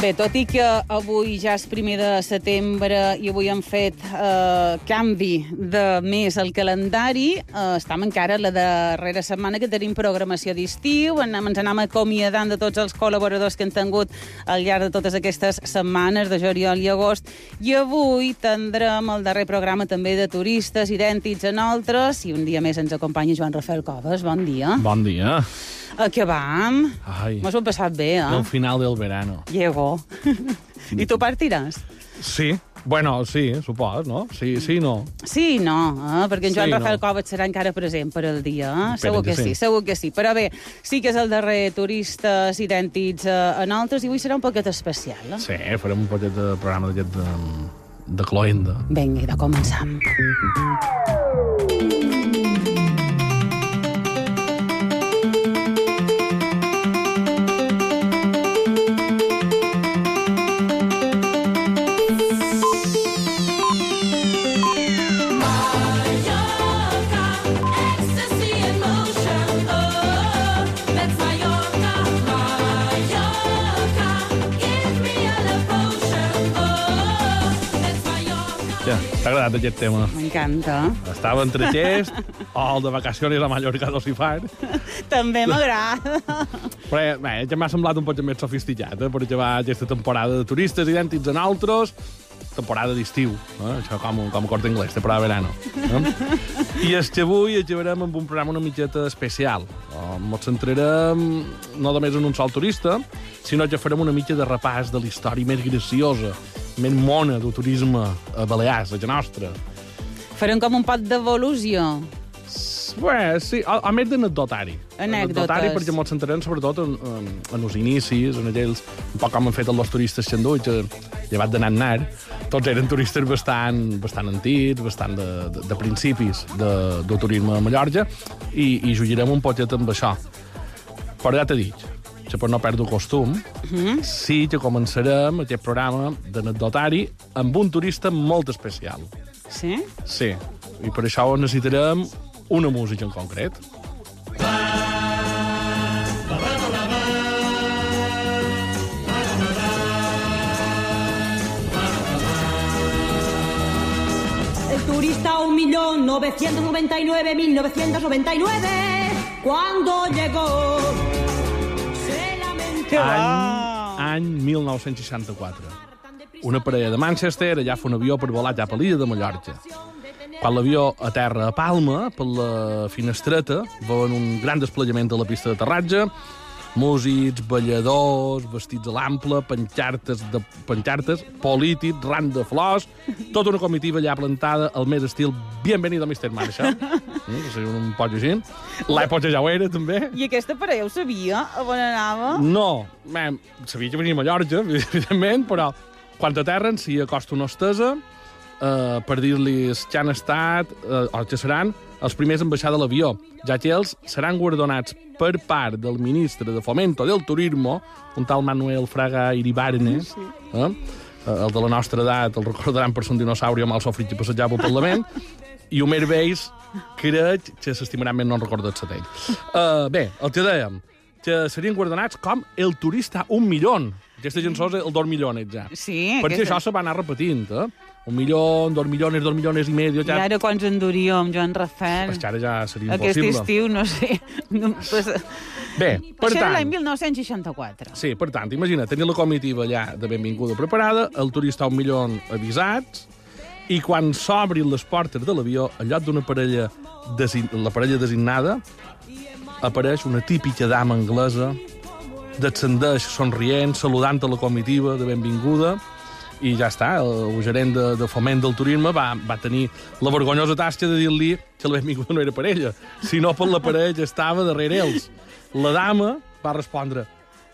Bé, tot i que avui ja és primer de setembre i avui han fet eh, canvi de mes al calendari, eh, estem encara la darrera setmana que tenim programació d'estiu, ens anem acomiadant de tots els col·laboradors que han tingut al llarg de totes aquestes setmanes, de juliol i agost, i avui tindrem el darrer programa també de turistes idèntics a nosaltres, i un dia més ens acompanya Joan Rafael Coves. Bon dia. Bon dia. A què vam? Ai, Mos ho hem passat bé, eh? el final del verano. Llegó. I tu partiràs? Sí, bueno, sí, supos, no? Sí, sí, no. Sí, no, eh? perquè en Joan Sí, Rafael no. Coves serà encara present per al dia. Eh? Segur que que sí. sí. segur que sí. Però bé, sí que és el darrer turistes idèntics a, a nosaltres i avui serà un poquet especial. Eh? Sí, farem un poquet de programa d'aquest de, de cloenda. Vinga, de començam. Ecstasy agradat aquest tema? M'encanta. Estava entre aquest o el de vacacions a Mallorca d'Ocifar. També m'agrada. Però eh, bé, ja m'ha semblat un poc més sofisticat, eh, per acabar aquesta temporada de turistes idèntics a nosaltres, temporada d'estiu, eh? això com, com cort anglès, temporada de verano. Eh? I és que avui acabarem amb un programa una mitjeta especial. Ens centrarem no només en un sol turista, sinó que farem una mitja de repàs de la història més graciosa, més mona del turisme a Balears, a la nostra. Farem com un pot d'evolució. Bé, sí, a, a més d'anecdotari. Anecdotari perquè ens centrarem sobretot en, en, en els inicis, en aquells, un poc com han fet els turistes xanduix, que llevat d'anar anar, tots eren turistes bastant, bastant antics, bastant de, de, de principis de, del turisme a Mallorca, i, i jugarem un poquet amb això. Però ja t'he dit, que per no perdre el costum, sí que començarem aquest programa d'anecdotari amb un turista molt especial. Sí? Sí, i per això necessitarem una música en concret. El turista 1.999.1999, cuando llegó, Any, any 1964. Una parella de Manchester allà fa un avió per volar cap a l'illa de Mallorca. Quan l'avió aterra a Palma, per la finestreta, veuen un gran desplegament de la pista d'aterratge, músics, balladors, vestits a l'ample, pancartes, de, pancartes polítics, ram de flors, tota una comitiva allà plantada al més estil Bienvenido Mr. Marshall. Mm, que sigui un poc així. L'època ja ho era, també. I aquesta parella ho sabia? A on anava? No, bé, sabia que venia a Mallorca, evidentment, però quan aterren s'hi acosta una hostesa eh, per dir-li que han estat, eh, o que seran, els primers en baixar de l'avió, ja que ells seran guardonats per part del ministre de Fomento del Turismo, un tal Manuel Fraga Iribarnes, sí. eh? eh, el de la nostra edat, el recordaran per ser un dinosauri mal sofrit que passejava pel Parlament, i Homer Beis crec que s'estimaran més no en recordo el setell. Uh, bé, el que dèiem, que serien guardonats com el turista un milió. Aquesta cançó és el dos milions, ja. Sí, Perquè aquesta- això se va anar repetint, eh? Un milió, dos milions, dos milions i medio, I ja... ara quants enduríem, Joan Rafael? Pues que ara ja seria Aquest impossible. estiu, no sé. No, pues, Bé, per això tant... l'any 1964. Sí, per tant, imagina, tenir la comitiva allà de benvinguda preparada, el turista un milió avisats, i quan s'obrin les portes de l'avió, al lloc d'una parella, design... la parella designada, apareix una típica dama anglesa, descendeix somrient, saludant a la comitiva de benvinguda, i ja està, el, el gerent de, de foment del turisme va, va tenir la vergonyosa tasca de dir-li que la benvinguda no era per ella, sinó per la parella que estava darrere ells. La dama va respondre,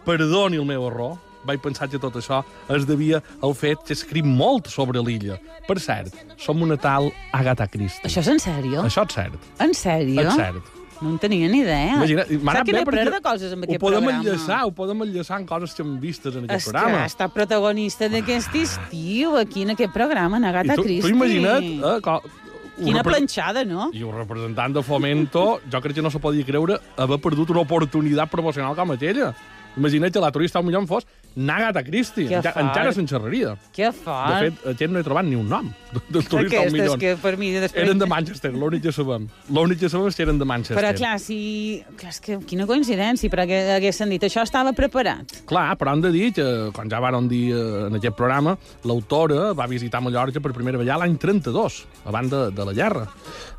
perdoni el meu error, vaig pensar que tot això es devia al fet que escric molt sobre l'illa. Per cert, som una tal Agatha Christie. Això és en sèrio? Això és cert. En sèrio? És cert. No en tenia ni idea. Imagina, m'ha Saps anat que bé perquè de coses amb ho aquest podem programa? enllaçar, ho podem enllaçar en coses que hem vistes en aquest que programa. ha estat protagonista d'aquest estiu, aquí en aquest programa, en I Agatha tu, Christie. tu imagina't... Eh, un Quina repre- planxada, no? I un representant de Fomento, jo crec que no se podia creure haver perdut una oportunitat promocional com aquella. Imagina't que la turista un milió fos N'Agatha Christie. Que Enca- fort. Encara se'n xerraria. Que De fet, aquest no he trobat ni un nom del turista un Aquestes milió. que per mi després... Eren de Manchester, l'únic que sabem. L'únic que sabem és que eren de Manchester. Però clar, si... Clar, és que quina coincidència, perquè haguessin dit això estava preparat. Clar, però hem de dir que, quan ja vàrem dir eh, en aquest programa, l'autora va visitar Mallorca per primera vegada l'any 32, abans de, de la guerra.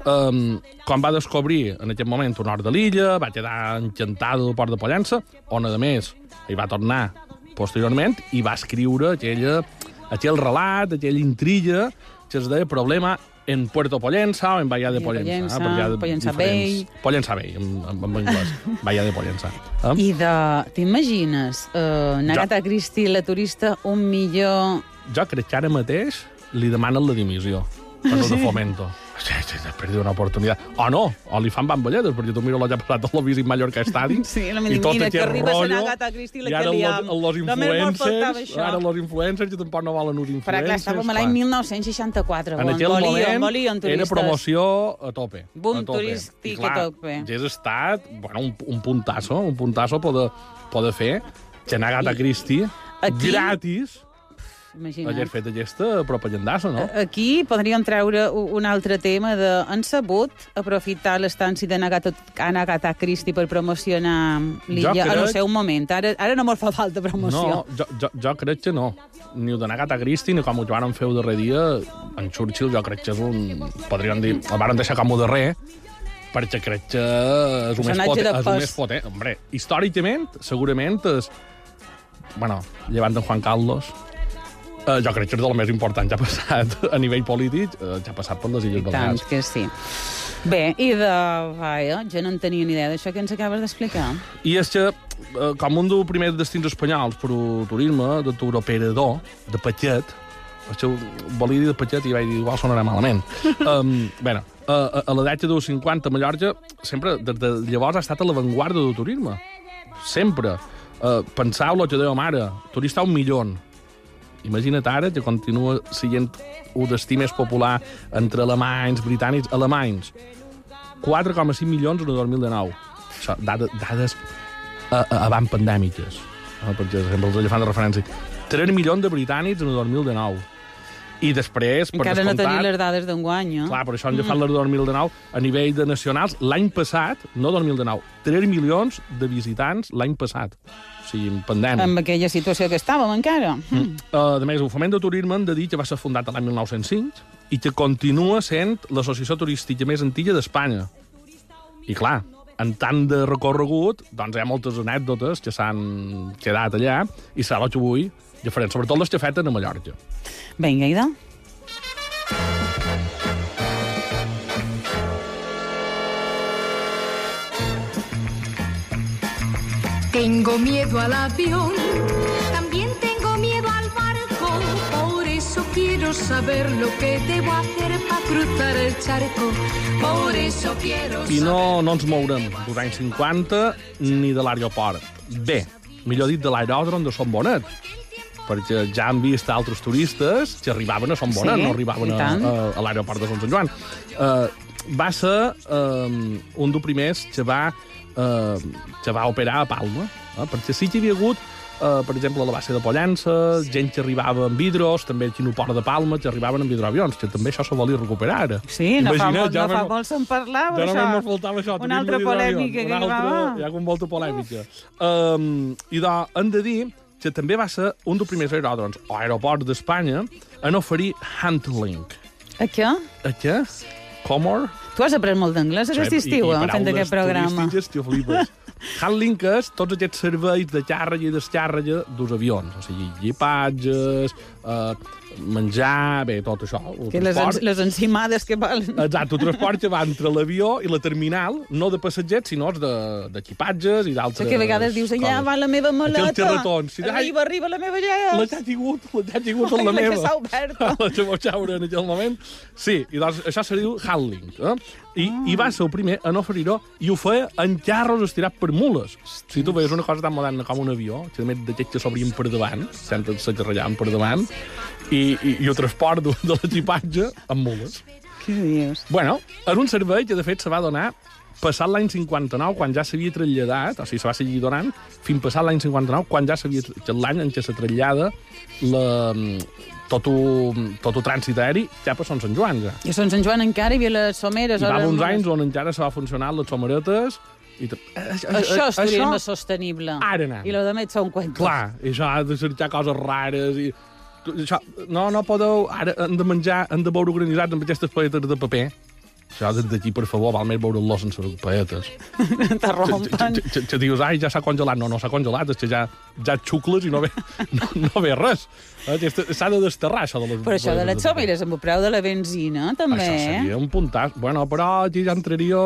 Um, quan va descobrir, en aquest moment, un nord de l'illa, va quedar encantada del port de Pollença, on, a més, hi va tornar posteriorment i va escriure aquella, aquell relat, aquella intrilla que es deia Problema en Puerto Pollença o en Bahía de Pollença. Pollença, de Pollença diferents- Pollença Bay, en, en, en anglès. Bahía de Pollença. Eh? I de... T'imagines, uh, Nagata Christie, la turista, un millor... jo crec que ara mateix li demanen la dimissió per sí. de fomento. Perdut una oportunitat. O no, o li fan bambolletes, perquè tu miro la ja passat a la Visit Mallorca Estadi Sí, la i tot mira, que aquest a rotllo, Nagata Christie, la i ara que mos faltava influencers, ara los influencers que tampoc no volen uns influencers. Però clar, estàvem a l'any 1964, En on aquell moment volien turistes. era promoció a tope. Boom a tope. turístic I clar, a tope. Hagués estat bueno, un, un puntasso, un puntasso poder, poder fer que Nagata Christie aquí- gratis Imagina't. hagués fet aquesta propagandassa, no? Aquí podríem treure un altre tema de... Han sabut aprofitar l'estància de Nagata, Nagata Christie per promocionar l'illa Jo en el crec- seu moment. Ara, ara no mos fa falta promoció. No, jo, jo, jo crec que no. Ni ho de Nagata Christie, ni com ho varen fer el darrer dia, en Churchill jo crec que és un... Podríem dir, el varen deixar com ho darrer, perquè crec que és un més potent. de És un més potent. Hombre, històricament, segurament és... Bueno, llevant en Juan Carlos, eh, jo crec que és de lo més important que ha passat a nivell polític, eh, que ha passat per les Illes Tant Balears. que sí. Bé, i de... Vaja, jo no en tenia ni idea d'això que ens acabes d'explicar. I és que, eh, com un dels primers destins espanyols per al turisme, de turoperador, de Patxet, això volia dir de Patxet i vaig dir, igual sonarà malament. um, bé, a, a, a dècada dels 50, Mallorca, sempre, des de llavors, ha estat a l'avantguarda del turisme. Sempre. Uh, pensau el que dèiem ara, turista un milió. Imagina't ara que continua sent un destí més popular entre alemanys, britànics, alemanys. 4,5 milions en el 2019. Això, dades, dades a, a, abans pandèmiques. Eh, perquè sempre els fan de referència. 3 milions de britànics en el 2019. I després, per Encara no descomptat... tenim les dades d'enguany, eh? Clar, per això hem de fer les de 2019 a nivell de nacionals. L'any passat, no 2019, 3 milions de visitants l'any passat. O sigui, en pandèmia. Amb aquella situació que estàvem encara. Mm. Uh, a més, el Foment de Turisme hem de dir que va ser fundat l'any 1905 i que continua sent l'associació turística més antiga d'Espanya. I clar, en tant de recorregut, doncs hi ha moltes anècdotes que s'han quedat allà i serà que avui ja farem, sobretot les que feten a Mallorca. Vinga, Ida. Tengo miedo al avión, también tengo miedo al barco, por eso quiero saber lo que debo hacer para cruzar el charco, por eso quiero I saber... no, no ens mourem dels anys 50 ni de l'aeroport. Bé, millor dit, de l'aeròdrom de Son Bonet, perquè ja han vist altres turistes que arribaven a Son Bonet, Sí, no arribaven a, a, a l'aeroport de Son Sant Joan. Uh, va ser um, un dels primers que va, uh, que va operar a Palma, uh, perquè sí que hi havia hagut Uh, per exemple, a la base de Pollença, gent que arribava amb vidros, també aquí al port de Palma, que arribaven amb hidroavions, que també això se volia recuperar ara. Sí, no fa, Imagina't, molt, ja no fa molt se'n parlava, ja això. només ens faltava això. Una altra polèmica que Una hi va. Hi ha hagut molta polèmica. Um, I de, hem de dir que també va ser un dels primers aeròdroms o aeroports d'Espanya en oferir handling. A què? A què? Comor? Tu has après molt d'anglès aquest I- estiu, i eh, fent aquest programa. turístiques que flipes. Handling és tots aquests serveis de càrrega i descàrrega dels avions. O sigui, equipatges, eh, menjar, bé, tot això. Que les, ens- les encimades que valen... Exacte, el transport que va entre l'avió i la terminal, no de passatgers, sinó de- d'equipatges de, i d'altres que a vegades dius, allà va la meva maleta. xerratons, sí, ai, arriba, arriba la meva ja. La que ha tingut, la que ha tingut en la la que meva. s'ha obert. La que vau xaure en aquell moment. Sí, i doncs això se diu handling. Eh? I, Ah. I va ser el primer a no oferir-ho, i ho feia en carros estirats per mules. Si tu veies una cosa tan moderna com un avió, que a més d'aquests que s'obrien per davant, sense se carregaven per davant, i, i, i el transport de, de l'equipatge amb mules. Què dius? Bueno, era un servei que, de fet, se va donar passat l'any 59, quan ja s'havia traslladat, o sigui, se va seguir donant, fins passat l'any 59, quan ja s'havia... l'any en què se trasllada la, tot, un, tot un trànsit aeri cap a Sant Sant Joan, ja. I a Sant Sant Joan encara hi havia les someres. Hi va uns anys on encara se va funcionar les someretes i... tot. Això és turisme sostenible. Ara anem. I lo de més són cuentos. Clar, i això ha de cercar coses rares i... Això, no, no podeu... Ara hem de menjar, hem de veure organitzats amb aquestes paetes de paper. Això des d'aquí, per favor, val més veure-los sense paetes. T'arrompen. Que, dius, ai, ja s'ha congelat. No, no s'ha congelat, és que ja, ja xucles i no ve, no, no ve res. Eh, S'ha de desterrar, això de les Però això de les someres amb el preu de la benzina, també, Això eh? seria un puntàs. Bueno, però aquí ja entraria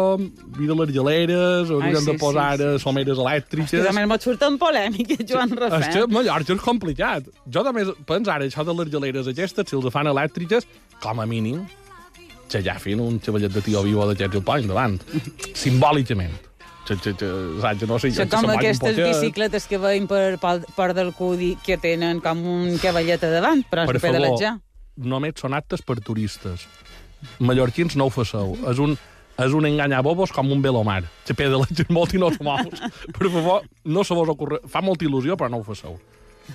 vida les geleres, hauríem sí, de posar sí, sí, someres elèctriques. Que també mos surten polèmiques, Joan És que. Mallorca és complicat. Jo només penso ara, això de les geleres aquestes, si els fan elèctriques, com a mínim, que ja fin un xavallet de tio vivo d'aquests al point davant. Simbòlicament. Saps, no sé, Això com aquestes bicicletes que veiem per, per, per del Cudi que tenen com un cavallet a davant, però Per pedaletjar. només són actes per turistes. Mallorquins no ho faceu. És un, és un enganyar bobos com un velomar. Que pedaletges molt i no us mous. Per favor, no se vos ocorre... Fa molta il·lusió, però no ho faceu.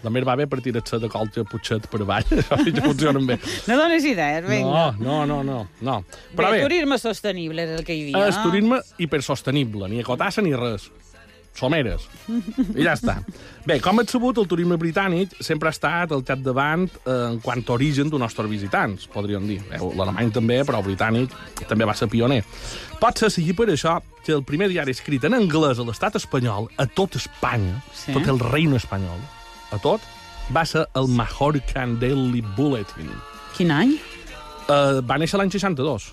La més va bé per tirar-se de colxa putxet per avall. Això funciona bé. No dones idees, vinga. No, no, no, no. no. Però bé, bé, turisme sostenible és el que hi havia. és turisme hipersostenible. Ni acotassa ni res. Someres. I ja està. Bé, com ets sabut, el turisme britànic sempre ha estat al capdavant eh, en quant a origen dels nostres visitants, podríem dir. Veu, L'alemany també, però el britànic també va ser pioner. Pot ser sigui per això que el primer diari escrit en anglès a l'estat espanyol, a tot Espanya, Sí. tot el reino espanyol, a tot, va ser el Majorcan Daily Bulletin. Quin any? Uh, va néixer l'any 62.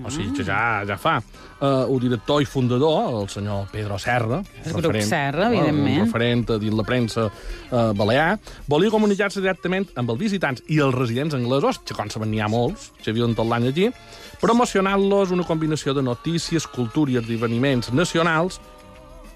O sigui, que ja, ja fa. Uh, el director i fundador, el senyor Pedro Serra, El grup Serra, evidentment. un referent a dins la premsa uh, balear, volia comunicar-se directament amb els visitants i els residents anglesos, que com saben n'hi ha molts, que viuen tot l'any allí, promocionant-los una combinació de notícies, cultura i esdeveniments nacionals,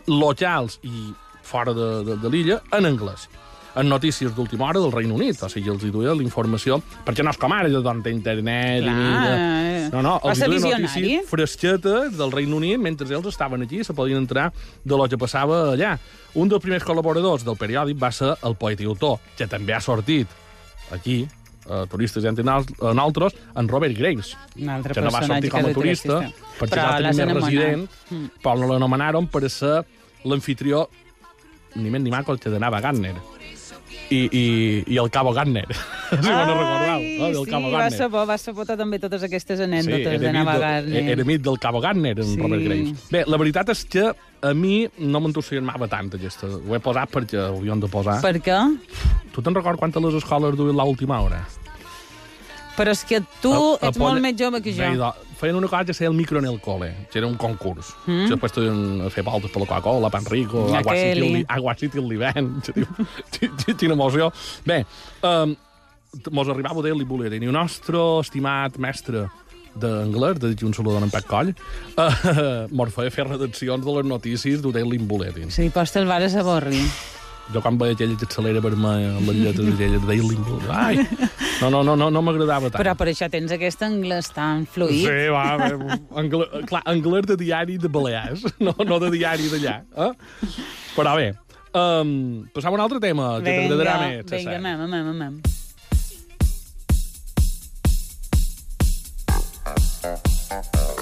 locals i fora de, de, de l'illa, en anglès en notícies d'última hora del Regne Unit. O sigui, els hi duia la informació, perquè no és com ara, de donde internet... Clar, i mira... eh, No, no, els hi duia visionari. notícies fresquetes del Regne Unit, mentre ells estaven aquí, se podien entrar de lo que passava allà. Un dels primers col·laboradors del periòdic va ser el poeta i autor, que també ha sortit aquí, a turistes i entre nal- a nosaltres, en Robert Graves, Un altre que no va sortir com a turista, perquè Però ja tenia més resident, Mm. però no l'anomenaron per ser l'anfitrió ni més ni manco el que anava a Gardner. I, i, i el Cabo Gardner. si me no recordeu. No? Del sí, Cabo va Gardner. ser bo, va ser bo també totes aquestes anècdotes era de mit navegar. del- Era mit del Cabo Gardner, en Sí. Robert Graves. Bé, la veritat és que a mi no m'entusiasmava tant aquesta. Ho he posat perquè ho havíem de posar. Per què? Tu te'n recordes quantes les escoles duien l'última hora? Però és que tu A- a ets polla- molt més jove que jo. Bé, feien una cosa que seia el micro en el cole, que era un concurs. Mm. Després podien fer voltes per la Coca-Cola, Pan Rico, Agua City, Agua City el qui- Quina emoció. Bé, um, mos arribava Bulletin i el nostre estimat mestre d'anglès, de dir un saludo en Pep Coll, uh, mos feia fer redaccions de les notícies del Daily Bulletin. Sí, pots el vares a borri. Jo quan veia aquella que accelera vermella amb les lletres d'aquella de Daily Bulletin, ai, no, no, no, no, no m'agradava tant. Però per això tens aquest anglès tan fluid. Sí, va, bé, anglès, clar, anglès de diari de Balears, no, no de diari d'allà. Eh? Però bé, um, passam a un altre tema que t'agradarà més. vinga, anem, anem, anem. Por si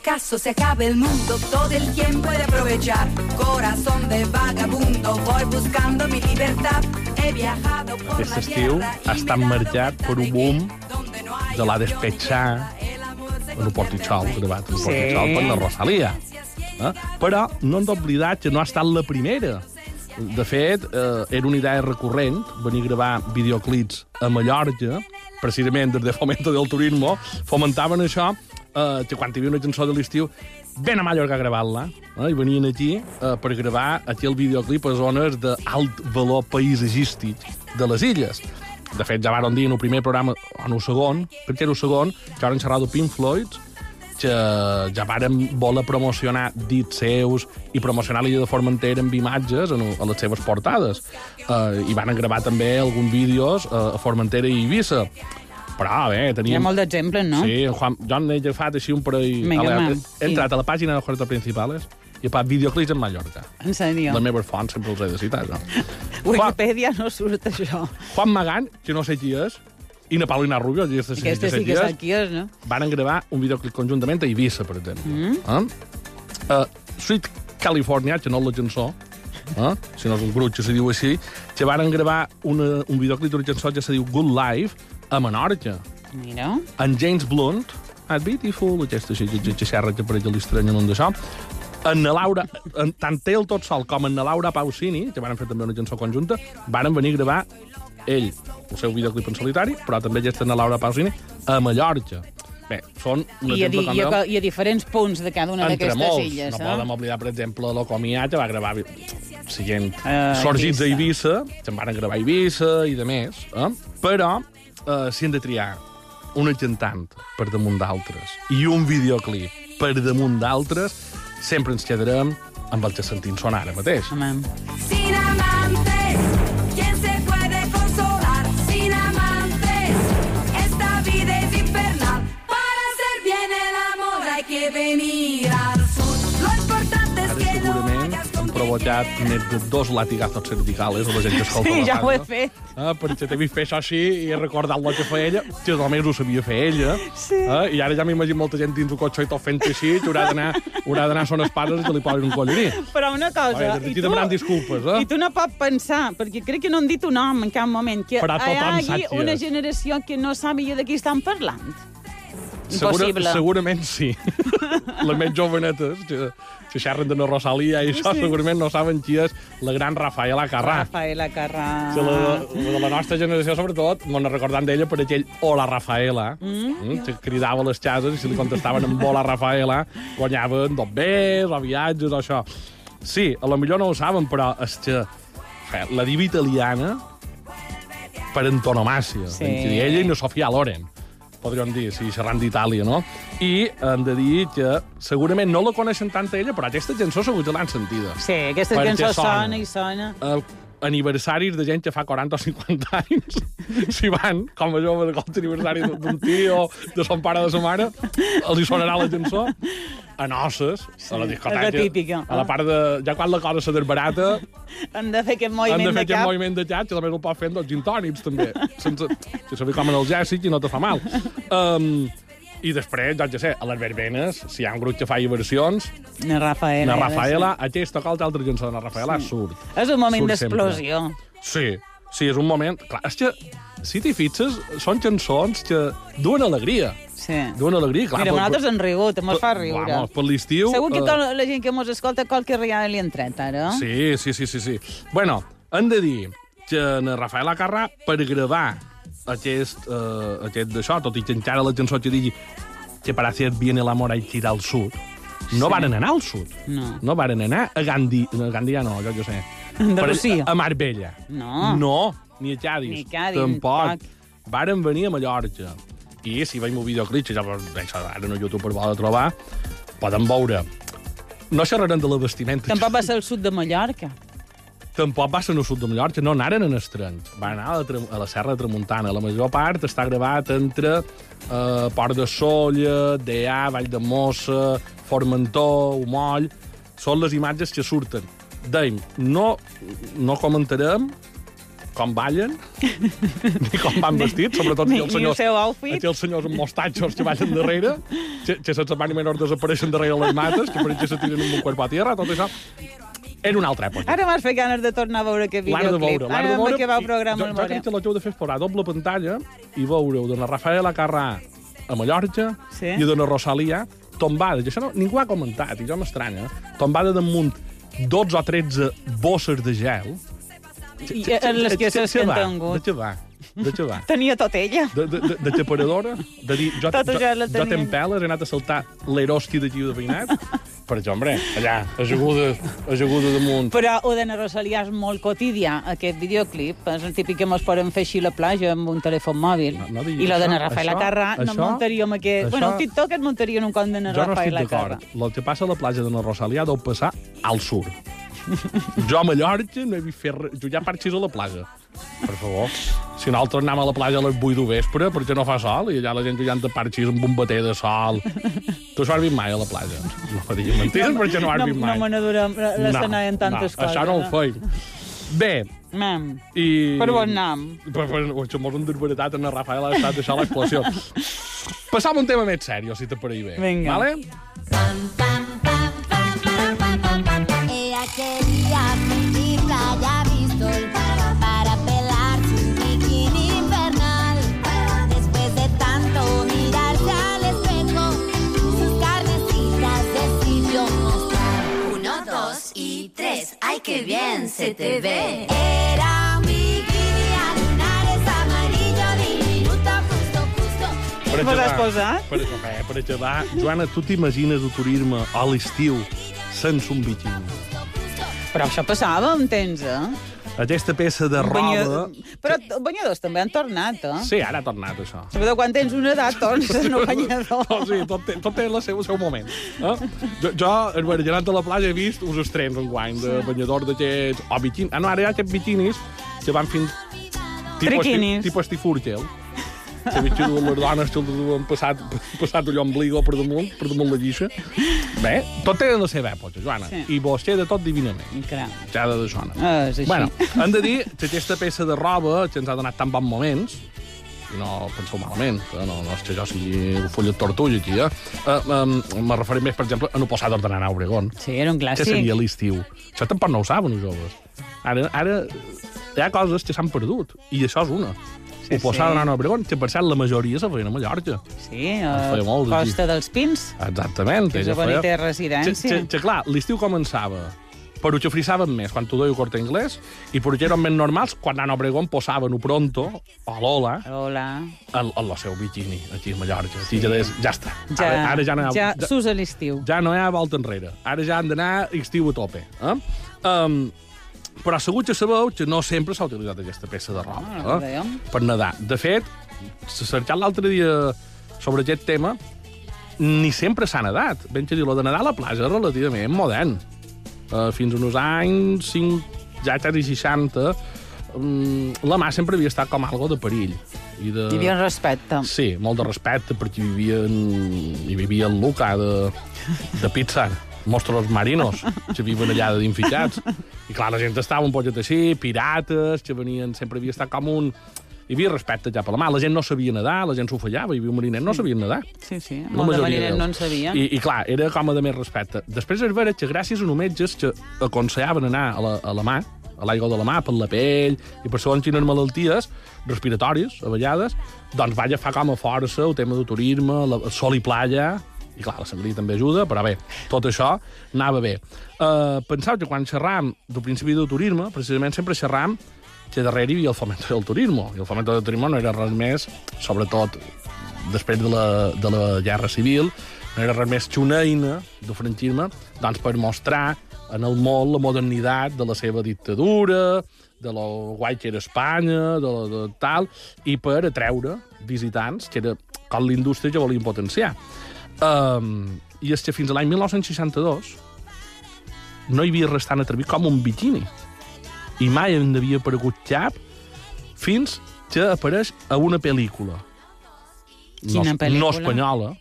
acaso se acabe el mundo, todo el tiempo he de aprovechar. Corazón de vagabundo, voy buscando mi libertad. He viajado por Aquest la estiu ha estat marcat per un boom de la despetxar en el Portitxol, gravat en el Sí. Portitxol per la Rosalia. Eh? Però no hem d'oblidar que no ha estat la primera. De fet, eh, era una idea recurrent venir a gravar videoclips a Mallorca, precisament des de Fomento del Turismo, fomentaven això, eh, quan hi havia una cançó de l'estiu, ven a Mallorca a gravar-la, eh, i venien aquí eh, per gravar aquí el videoclip a zones d'alt valor paisatgístic de les illes. de fet, ja varen dir en el primer programa, en el segon, perquè era el segon, que varen xerrar de Pink Floyd, que ja varen voler promocionar dits seus i promocionar l'illa de Formentera amb imatges en, a les seves portades. Uh, I van gravar també alguns vídeos uh, a Formentera i Eivissa. Però, bé, Hi ha molt d'exemples, no? Sí, en Juan, jo n'he agafat així un parell... Vinga, Ale, va, he entrat a la pàgina de Jorge Principales i he pagat videoclips en Mallorca. En sèrio. Les meves fonts sempre els he de citar, no? Wikipedia no surt això. Juan Magán, que no sé qui és, i na Paulina Rubio, que aquesta sí, Aquesta sí que és, és, no? van gravar un videoclip conjuntament a Eivissa, per exemple. Mm. Eh? Uh, Sweet California, que no és la cançó, eh? sinó és un grup que se diu així, que van gravar una, un videoclip d'una cançó que se diu Good Life a Menorca. Mira. En James Blunt, At Beautiful, aquesta xerra que per allà l'estranya en d'això, en na Laura, en, tant ell tot sol com en na Laura Pausini, que van fer també una cançó conjunta, van venir a gravar ell, el seu videoclip en solitari, però també aquesta na Laura Pausini, a Mallorca. Bé, són un I a, exemple, i, a, I a diferents punts de cada una d'aquestes illes. no eh? podem oblidar, per exemple, l'Ocomià, que va gravar siguent Ah, sorgits a Eivissa. Eivissa, que en van gravar a Eivissa i de més, eh? però eh, si hem de triar una cantant per damunt d'altres i un videoclip per damunt d'altres, sempre ens quedarem amb el que sentim sonar ara mateix. Home. Sin quieras. més de dos latigazos cervicales a la gent que escolta Sí, la ja ho he fet. Ah, perquè t'he vist fer això així i he recordat el que feia ella, que només ho sabia fer ella. Sí. Ah, I ara ja m'imagino molta gent dins el cotxe i tot fent així, que haurà d'anar haurà d'anar a son espases i que li posin un colloní. Però una cosa... Des d'aquí demanem disculpes, eh? I tu no pots pensar, perquè crec que no han dit un nom en cap moment, que hi hagi una generació que no sàpiga de qui estan parlant. Segura, Impossible. segurament sí. Les més jovenetes, que, que xerren de la Rosalia i això, Sí. segurament no saben qui és la gran Rafaela Carrà. Rafaela Carrà. Que la, la de la nostra generació, sobretot, m'ho recordant d'ella per aquell Hola Rafaela, mm. que cridava les cases i si li contestaven amb Hola Rafaela, guanyaven dos bés o viatges o això. Sí, a lo millor no ho saben, però és que la diva italiana per antonomàcia. Sí. Sí. Ella i la Sofia Loren podríem dir, si xerrant d'Itàlia, no? I hem de dir que segurament no la coneixen tant ella, però aquesta cançó segur que l'han sentida. Sí, cançó sona. sona i sona. uh, aniversaris de gent que fa 40 o 50 anys, si van, com a jove de qualsevol aniversari d'un tio, de son pare o de sa mare, els hi sonarà la cançó a noces, a la discoteca. és la típica. A la part de... Ja quan la cosa se desbarata, Han de fer aquest han moviment de fer de aquest cap. moviment de xat, que també el pot fer amb dos gin tònics, també. Sense, si ve com en el Jessic i no te fa mal. Um, I després, doncs, ja sé, a les verbenes, si hi ha un grup que fa versions, Na Rafaela. na Rafaela, aquesta o qualsevol altra cançó de na Rafaela surt. És un moment d'explosió. Sí, sí, és un moment... Clar, és que, si t'hi fixes, són cançons que duen alegria. Sí. Duen alegria, clar. Mira, per- nosaltres hem rigut, ens fa riure. Vamos, per l'estiu... Segur que eh, la gent que mos escolta qualque riada li han tret, ara. Sí, sí, sí, sí, sí. Bueno, hem de dir que na Rafaela Carrà, per gravar aquest, uh, aquest d'això, tot i que encara la cançó que digui que para hacer bien el amor hay que ir al sud, no Sí. varen anar al sud. No. No varen anar a Gandhi... A Gandia no, jo, jo sé. Andalusia. A Marbella. No. No, ni a Cádiz. Ni a Cádiz, Tampoc. tampoc. Varen venir a Mallorca. I si veiem un videoclip, ja això ara no YouTube per poder trobar, poden veure. No xerrarem de la vestimenta. Tampoc va ser al sud de Mallorca. Tampoc va ser al sud de Mallorca, no anaren en estranys. Van anar a la, a la Serra de Tramuntana. La major part està gravat entre eh, Port de Solla, Deà, Vall de Mossa, Formentor, Humoll... Són les imatges que surten. Deim, no, no comentarem com ballen, ni com van vestits, sobretot Ni- els ni el senyors, outfit. aquí els senyors amb mostatxos que ballen darrere, que, que sense van i menors desapareixen darrere les mates, que per exemple se tiren amb un cuerpo a tierra, tot això. Era una altra època. Ara m'has fet ganes de tornar a veure aquest L'han de videoclip. veure, Ara de veure. que va el i programa jo, jo crec que la heu de fer posar doble pantalla i veure-ho de la Rafaela Carrà a Mallorca Sí. i de la Rosalia tombada, que això no, ningú ha comentat, i jo m'estranya, tombada damunt 12 o 13 bosses de gel. I en les que s'ha De escantengut. De què va? De va? Tenia tot ella. De, de, de, de xaparadora? De dir, jo, Tot jo, jo tenia. tenc peles, he anat a saltar l'erosti d'aquí de veïnat? Per això, hombre, allà, ajaguda, ajaguda damunt. Però ho de Rosalia és molt quotidià, aquest videoclip. És el típic que mos podem fer així a la platja amb un telèfon mòbil. No- no I la de això- Carrà no muntaríem aquest... això- Bueno, el TikTok et muntaria en un compte de na Jo no estic Carrà. d'acord. El que passa a la platja de la Rosalia deu passar al sur. Jo a Mallorca no he vist fer res. Jo ja parxis a la platja. Per favor. Si nosaltres anem a la platja a les 8 de vespre, perquè no fa sol, i allà la gent jugant de parxis amb un bater de sol. tu això has vist mai a la platja? No me diguis mentides, perquè no has no, vist mai. No me n'adorem l'escenari en tantes no, coses. Això no ho eh? feim. Bé, Mam, i... per on anam? Per, per, això mos hem desbaratat en el Rafael ha estat deixar l'explosió. Passam a un tema més seriós, si te pareix bé. Vinga. Vale? Ella quería mi playa Bristol para pelar su bikini infernal. Después de tanto mirarse al espejo, sus carnecitas decidió mostrar. Uno, dos y tres. ¡Ay, qué bien se te ve! Era un bikini a lunares amarillo diminuto, justo, justo. Per acabar- posat? Per, eh, per acabar, Joana, tu t'imagines turisme a l'estiu sense un bikini? Però això passava un temps, eh? Aquesta peça de Banya- roba... Però els banyadors també han tornat, eh? Sí, ara ha tornat això. Sobretot quan tens una edat, tornes a no banyador. Oh, sí, tot, té, tot té el seu, el seu moment. Eh? Jo, jo, en Bargellant a la platja, he vist uns estrems enguany de banyadors d'aquests... O biquini... Ah, no, ara hi ha aquests biquinis que van fins... Triquinis. Tipus Estifurgel. Que he vist que les dones que els han passat, passat allò ombligo per damunt, per damunt la lliça. Bé, tot té la seva època, Joana. Sí. I vostè de tot divinament. Caram. Ja de Joana. Ah, és així. Bueno, hem de dir que aquesta peça de roba que ens ha donat tan bons moments, i no penseu malament, eh? no, no és que jo sigui un full de tortuga aquí, eh? uh, um, me referim més, per exemple, a no posar d'anar a Obregón. Sí, era un clàssic. seria l'estiu? Això tampoc no ho saben, els joves. Ara, ara hi ha coses que s'han perdut, i això és una. Sí, ho posar sí. a Obregón, que per cert la majoria se feien a Mallorca. Sí, a molt. Costa dels Pins, Exactament. que és on hi feia- residència. que, que clar, l'estiu començava però ho xafrissaven més quan tu deia corte anglès i però que eren més normals quan a Obregón posaven un pronto o l'ola Hola. en, en el seu bikini aquí a Mallorca. Sí. Ja, deies, ja està. Ja, ara, ara ja no hi ha, ja ja, s'usa l'estiu. ja no hi ha volta enrere. Ara ja han d'anar estiu a tope. Eh? Um, però segur que sabeu que no sempre s'ha utilitzat aquesta peça de roba Ah, no eh? per nedar. De fet, cercant l'altre dia sobre aquest tema, ni sempre s'ha nedat. Ben que dir, lo de nedar a la platja és relativament modern. Uh, fins uns anys 5, ja quasi 60, um, la mà sempre havia estat com algo de perill. I de... Hi havia un respecte. Sí, molt de respecte, perquè hi vivia, hi vivia el Luca de, de Pixar, mostros marinos, que viuen allà d'infitxats. I clar, la gent estava un poquet així, pirates, que venien, sempre havia estat com un... Hi havia respecte ja per la mà. La gent no sabia nedar, la gent s'ho fallava, hi havia un mariner, no sabien nedar. Sí, sí, La molt de mariners d'ells. no en sabien. I, I, clar, era com a de més respecte. Després és vera que gràcies a uns metges que aconsellaven anar a la, a la mà, a l'aigua de la mà, per la pell, i per segons quines malalties respiratòries, a vegades, doncs va agafar com a força el tema del turisme, la, sol i playa, i clar, la sangria també ajuda, però bé, tot això anava bé. Uh, pensau que quan xerram del principi del turisme, precisament sempre xerram que darrere hi havia el fomento del turisme, i el fomento del turisme no era res més, sobretot després de la, de la guerra civil, no era res més que una eina del franquisme doncs, per mostrar en el món la modernitat de la seva dictadura, de lo guai que era Espanya, de, la- de tal, i per atreure visitants, que era com l'indústria que volien potenciar. Um, I és que fins a l'any 1962 no hi havia res tan atrevit com un biquini. I mai en havia aparegut cap fins que apareix a una pel·lícula. Quina no, pel·lícula? No espanyola.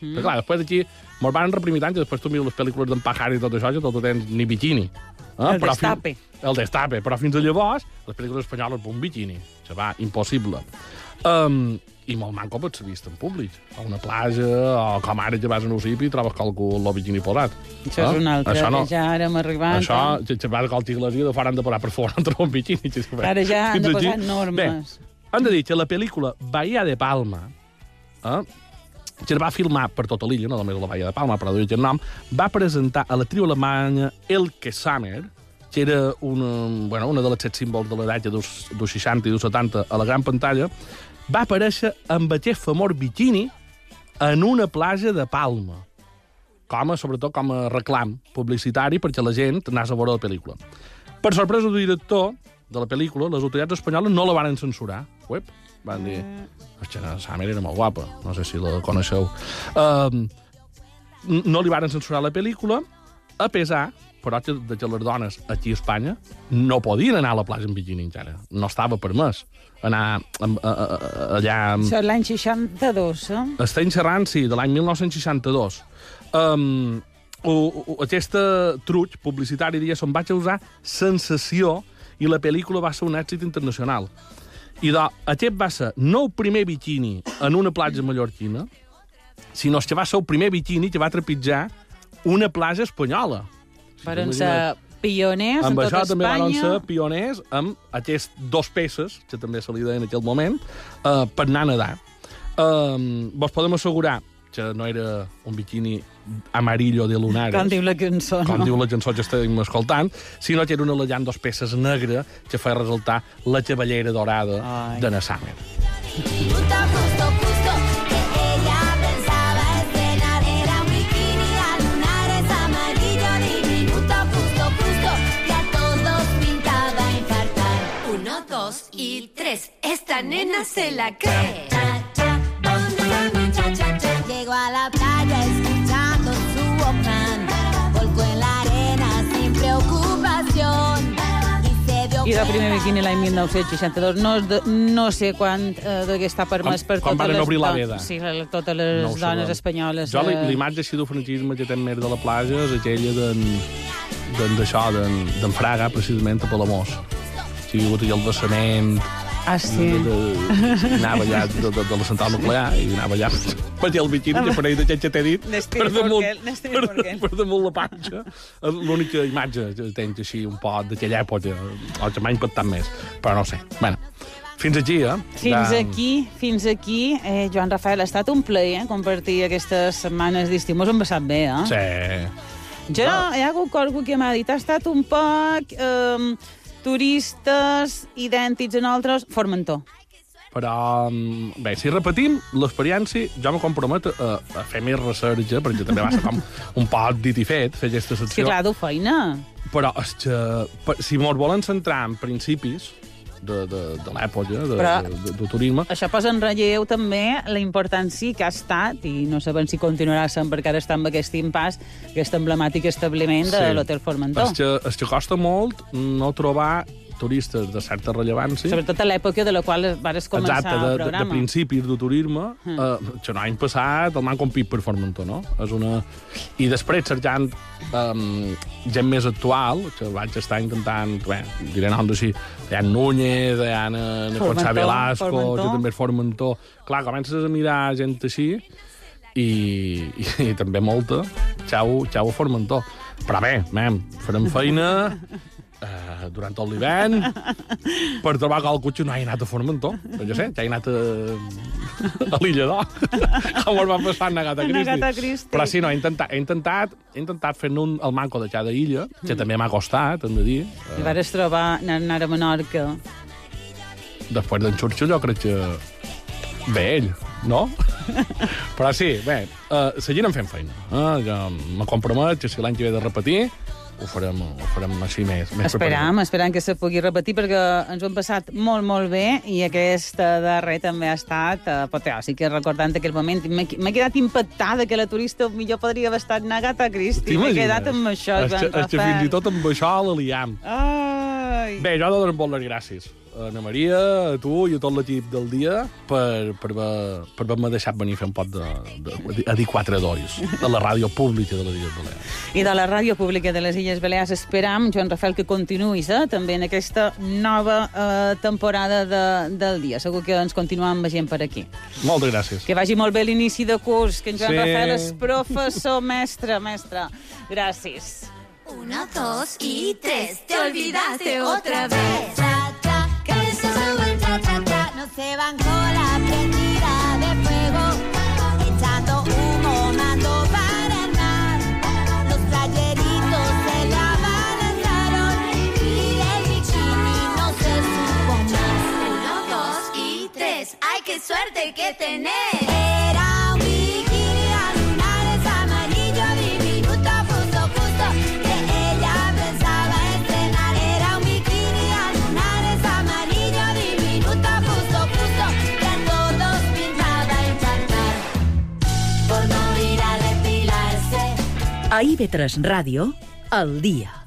Mm. Però clar, després aquí mos van reprimir tant que després tu mires les pel·lícules d'en Pajar i tot això que tot ho tens ni biquini. Eh? El Destape. Fins, el destape. Però fins a llavors, les pel·lícules espanyoles un biquini. Això va, impossible. Um, I molt manco pots ser vist en públic. A una platja, o com ara que vas a un ucipi i trobes qualcú amb el biquini posat. Això és Eh? un altre, Això no. ja ara hem arribat. Això, eh? que, que vas a qualque iglesia de fora han de parar per fora entre un bé, Ara ja han de posar normes. Bé, han de dir que la pel·lícula Bahia de Palma, eh, que es va filmar per tota l'illa, no només la Bahia de Palma, però d'origen nom, va presentar a la tribu alemanya Elke Sommer que era una, bueno, una de les set símbols de dècada dels, dels 60 i dels 70 a la gran pantalla, va aparèixer amb aquest famós biquini en una platja de Palma. Com a, sobretot com a reclam publicitari perquè la gent anés a veure la pel·lícula. Per sorpresa del director de la pel·lícula, les autoritats espanyoles no la van censurar. Web. Van dir... Hòstia, la Summer era molt guapa. No sé si la coneixeu. Um, no li van censurar la pel·lícula, a pesar, però, de que les dones aquí a Espanya no podien anar a la plaça en biquini encara. No estava permès anar amb, a, a, a, allà... Amb... Això l'any 62, eh? Estem xerrant, sí, de l'any 1962. Um, o, o, aquesta truig publicitari, diguéssim, va causar sensació i la pel·lícula va ser un èxit internacional. I de, aquest va ser no el primer biquini en una platja mallorquina, sinó que va ser el primer biquini que va trepitjar una platja espanyola. Varen ser pioners en amb tota això també van Espanya. ser pioners amb aquests dos peces, que també se li deia en aquell moment, uh, per anar a nedar. Uh, vos podem assegurar que no era un biquini amarillo de lunares, Com diu la cançó, com no? diu la cançó que estem escoltant, sinó que era una llant dos peces negra que feia resaltar la cavallera dorada Ai. de na dos y tres. Esta nena se la cree. Cha, cha, ¿dónde está mi cha, cha, cha? Llegó a la playa escuchando su Walkman, volcó en la arena sin preocupación I del cuenta primer biquini l'any 1962. No, de, no sé quan eh, degué estar permès Com- per com totes varen les obrir la veda. Sí, totes les No dones sabem. espanyoles. Jo, eh, l'imatge així del franquisme que té més de la platja és aquella d'en d'en d'això, d'en d'en Fraga, precisament, a Palamós. Hagut allà el vessament, Ah, sí. de, de, anava allà de, de, de la central nuclear i anava allà per el biquini que per ahir d'aquest que t'he dit per damunt, per, per damunt la panxa És l'única imatge que tenc així un poc d'aquella època o que m'ha impactat més però no sé, bueno fins aquí, eh? Fins De- aquí, fins aquí, eh, Joan Rafael, ha estat un plaer eh, compartir aquestes setmanes d'estiu. Mos hem passat bé, eh? Sí. Jo, hi ha hagut qualcú que m'ha dit, ha estat un poc eh, turistes idèntics a nosaltres, Formentor. Però, mm, bé, si repetim l'experiència, jo me comprometo a, a fer més recerca, perquè també va ser com un poc dit i fet, fer aquesta secció. clar, du feina. Però és que, per, si ens volen centrar en principis de, de, de l'època, de, Però- de, de, de turisme, Això posa en relleu també la importància que ha estat, i no sabem si continuarà sent, perquè ara està amb aquest impàs, aquest emblemàtic establiment de l'Hotel Formentor. És que, és que costa molt no trobar turistes de certa rellevància. Sobretot a l'època de la qual vares començar Exacte, el de, de, de programa. Hmm. principis de turisme, eh, que l'any passat el m'han compit per Formentor, no? És una... I després, cercant um, gent més actual, que vaig estar intentant, bé, diré noms així, hi ha Núñez, hi ha na, na Formentor, Concha Velasco, Formentor. que també és Formentor. Clar, comences a mirar gent així i, i, i també molta, xau, xau a Formentor. Però bé, mem, farem feina eh, durant tot l'hivern per trobar qualcú que no hagi anat a Formentor. Però jo sé, que hagi anat a, a l'illa d'Or, com es va passar en Agatha Christie. Agatha Christie. Però sí, no, he intentat, he intentat, he intentat fer-ne un al manco de cada illa, que Mm. també m'ha costat, hem de dir. I vares trobar anar, a Menorca. Després d'en Churchill jo crec que bé ell, no? Però sí, bé, uh, seguirem fent feina. Uh, jo me compromet que si l'any que ve de repetir, ho farem, ho farem així més, més Esperam, esperam que se pugui repetir perquè ens ho hem passat molt, molt bé i aquesta darrer també ha estat uh, apoteòsic, recordant aquell moment. M'he quedat impactada que la turista millor podria haver estat Nagata Christie. M'he quedat amb això, és que, Joan que fins i Rafael. tot amb això la liam. Ai. Bé, jo dono molt les gràcies a Ana Maria, a tu i a tot l'equip del dia per, per, haver- per haver-me deixat venir a fer un pot de, de, a dir quatre dolls a la ràdio pública de les Illes Balears. I de la Ràdio Pública de les Illes Balears esperam, Joan Rafael, que continuïs eh, també en aquesta nova eh, temporada de, del dia. Segur que ens continuem veient per aquí. Moltes gràcies. Que vagi molt bé l'inici de curs, que en Joan Sí. Rafael és professor, mestre, mestre. Gràcies. Uno, dos y tres. Te olvidaste otra vez. Se van con la prendida de fuego, echando humo, mando para el mar. Los playeritos se la balanzaron y el bikini no se supo más. Uno, dos y tres, ¡ay qué suerte que tenés! A depilarse. A IB3 Ràdio, al dia.